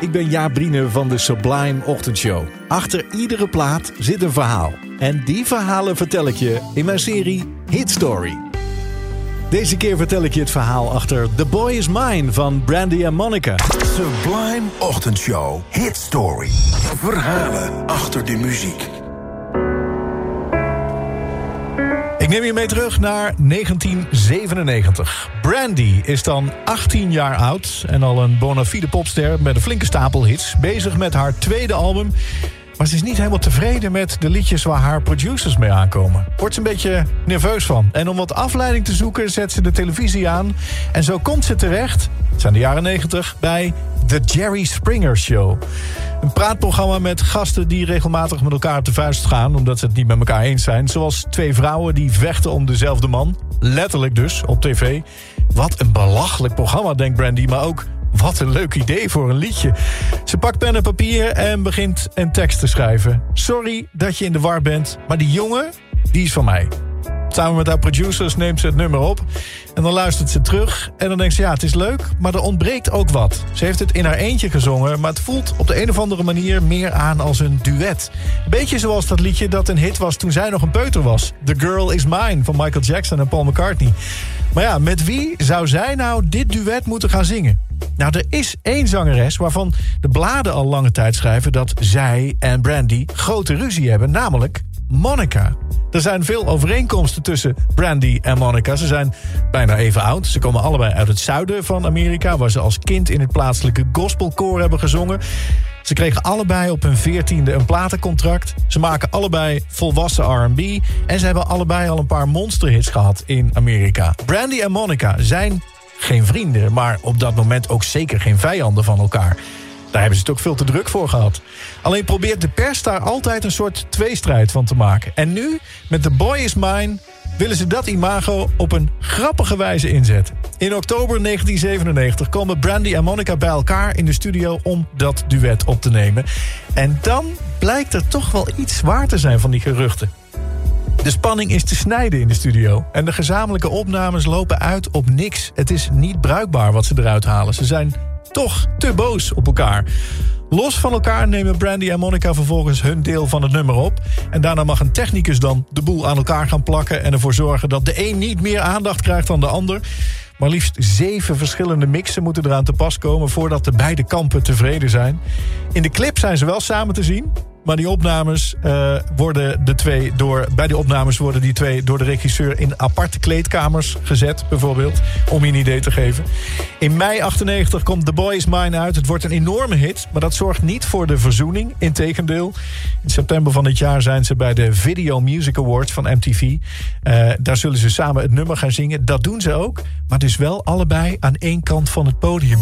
Ik ben Jaap van de Sublime Ochtendshow. Achter iedere plaat zit een verhaal. En die verhalen vertel ik je in mijn serie Hit Story. Deze keer vertel ik je het verhaal achter The Boy Is Mine van Brandy en Monica. Sublime Ochtendshow. Hit Story. Verhalen achter de muziek. Ik neem je mee terug naar 1997. Brandy is dan 18 jaar oud en al een bona fide popster met een flinke stapel hits. Bezig met haar tweede album. Maar ze is niet helemaal tevreden met de liedjes waar haar producers mee aankomen. Wordt ze een beetje nerveus van. En om wat afleiding te zoeken zet ze de televisie aan. En zo komt ze terecht, het zijn de jaren 90, bij The Jerry Springer Show. Een praatprogramma met gasten die regelmatig met elkaar te vuist gaan... omdat ze het niet met elkaar eens zijn. Zoals twee vrouwen die vechten om dezelfde man. Letterlijk dus, op tv. Wat een belachelijk programma, denkt Brandy, maar ook... Wat een leuk idee voor een liedje. Ze pakt pen en papier en begint een tekst te schrijven. Sorry dat je in de war bent, maar die jongen, die is van mij. Samen met haar producers neemt ze het nummer op. En dan luistert ze terug. En dan denkt ze, ja, het is leuk, maar er ontbreekt ook wat. Ze heeft het in haar eentje gezongen, maar het voelt op de een of andere manier meer aan als een duet. Beetje zoals dat liedje dat een hit was toen zij nog een peuter was. The Girl Is Mine van Michael Jackson en Paul McCartney. Maar ja, met wie zou zij nou dit duet moeten gaan zingen? Nou, er is één zangeres waarvan de bladen al lange tijd schrijven... dat zij en Brandy grote ruzie hebben, namelijk Monica. Er zijn veel overeenkomsten tussen Brandy en Monica. Ze zijn bijna even oud. Ze komen allebei uit het zuiden van Amerika... waar ze als kind in het plaatselijke gospelkoor hebben gezongen. Ze kregen allebei op hun veertiende een platencontract. Ze maken allebei volwassen R&B. En ze hebben allebei al een paar monsterhits gehad in Amerika. Brandy en Monica zijn geen vrienden... maar op dat moment ook zeker geen vijanden van elkaar. Daar hebben ze het ook veel te druk voor gehad. Alleen probeert de pers daar altijd een soort tweestrijd van te maken. En nu, met The Boy Is Mine, willen ze dat imago op een grappige wijze inzetten. In oktober 1997 komen Brandy en Monica bij elkaar in de studio om dat duet op te nemen. En dan blijkt er toch wel iets waar te zijn van die geruchten. De spanning is te snijden in de studio. En de gezamenlijke opnames lopen uit op niks. Het is niet bruikbaar wat ze eruit halen. Ze zijn toch te boos op elkaar. Los van elkaar nemen Brandy en Monica vervolgens hun deel van het nummer op. En daarna mag een technicus dan de boel aan elkaar gaan plakken... en ervoor zorgen dat de een niet meer aandacht krijgt dan de ander. Maar liefst zeven verschillende mixen moeten eraan te pas komen... voordat de beide kampen tevreden zijn. In de clip zijn ze wel samen te zien... Maar die opnames uh, worden de twee door. Bij die opnames worden die twee door de regisseur in aparte kleedkamers gezet, bijvoorbeeld. Om je een idee te geven. In mei 98 komt The Boy Is Mine uit. Het wordt een enorme hit, maar dat zorgt niet voor de verzoening. Integendeel. In september van dit jaar zijn ze bij de Video Music Awards van MTV. Uh, daar zullen ze samen het nummer gaan zingen. Dat doen ze ook. Maar dus wel allebei aan één kant van het podium.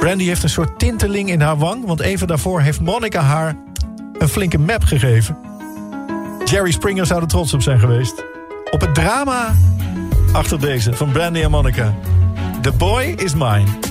Brandy heeft een soort tinteling in haar wang. Want even daarvoor heeft Monica haar een flinke map gegeven. Jerry Springer zou er trots op zijn geweest. Op het drama achter deze van Brandy en Monica. The Boy Is Mine.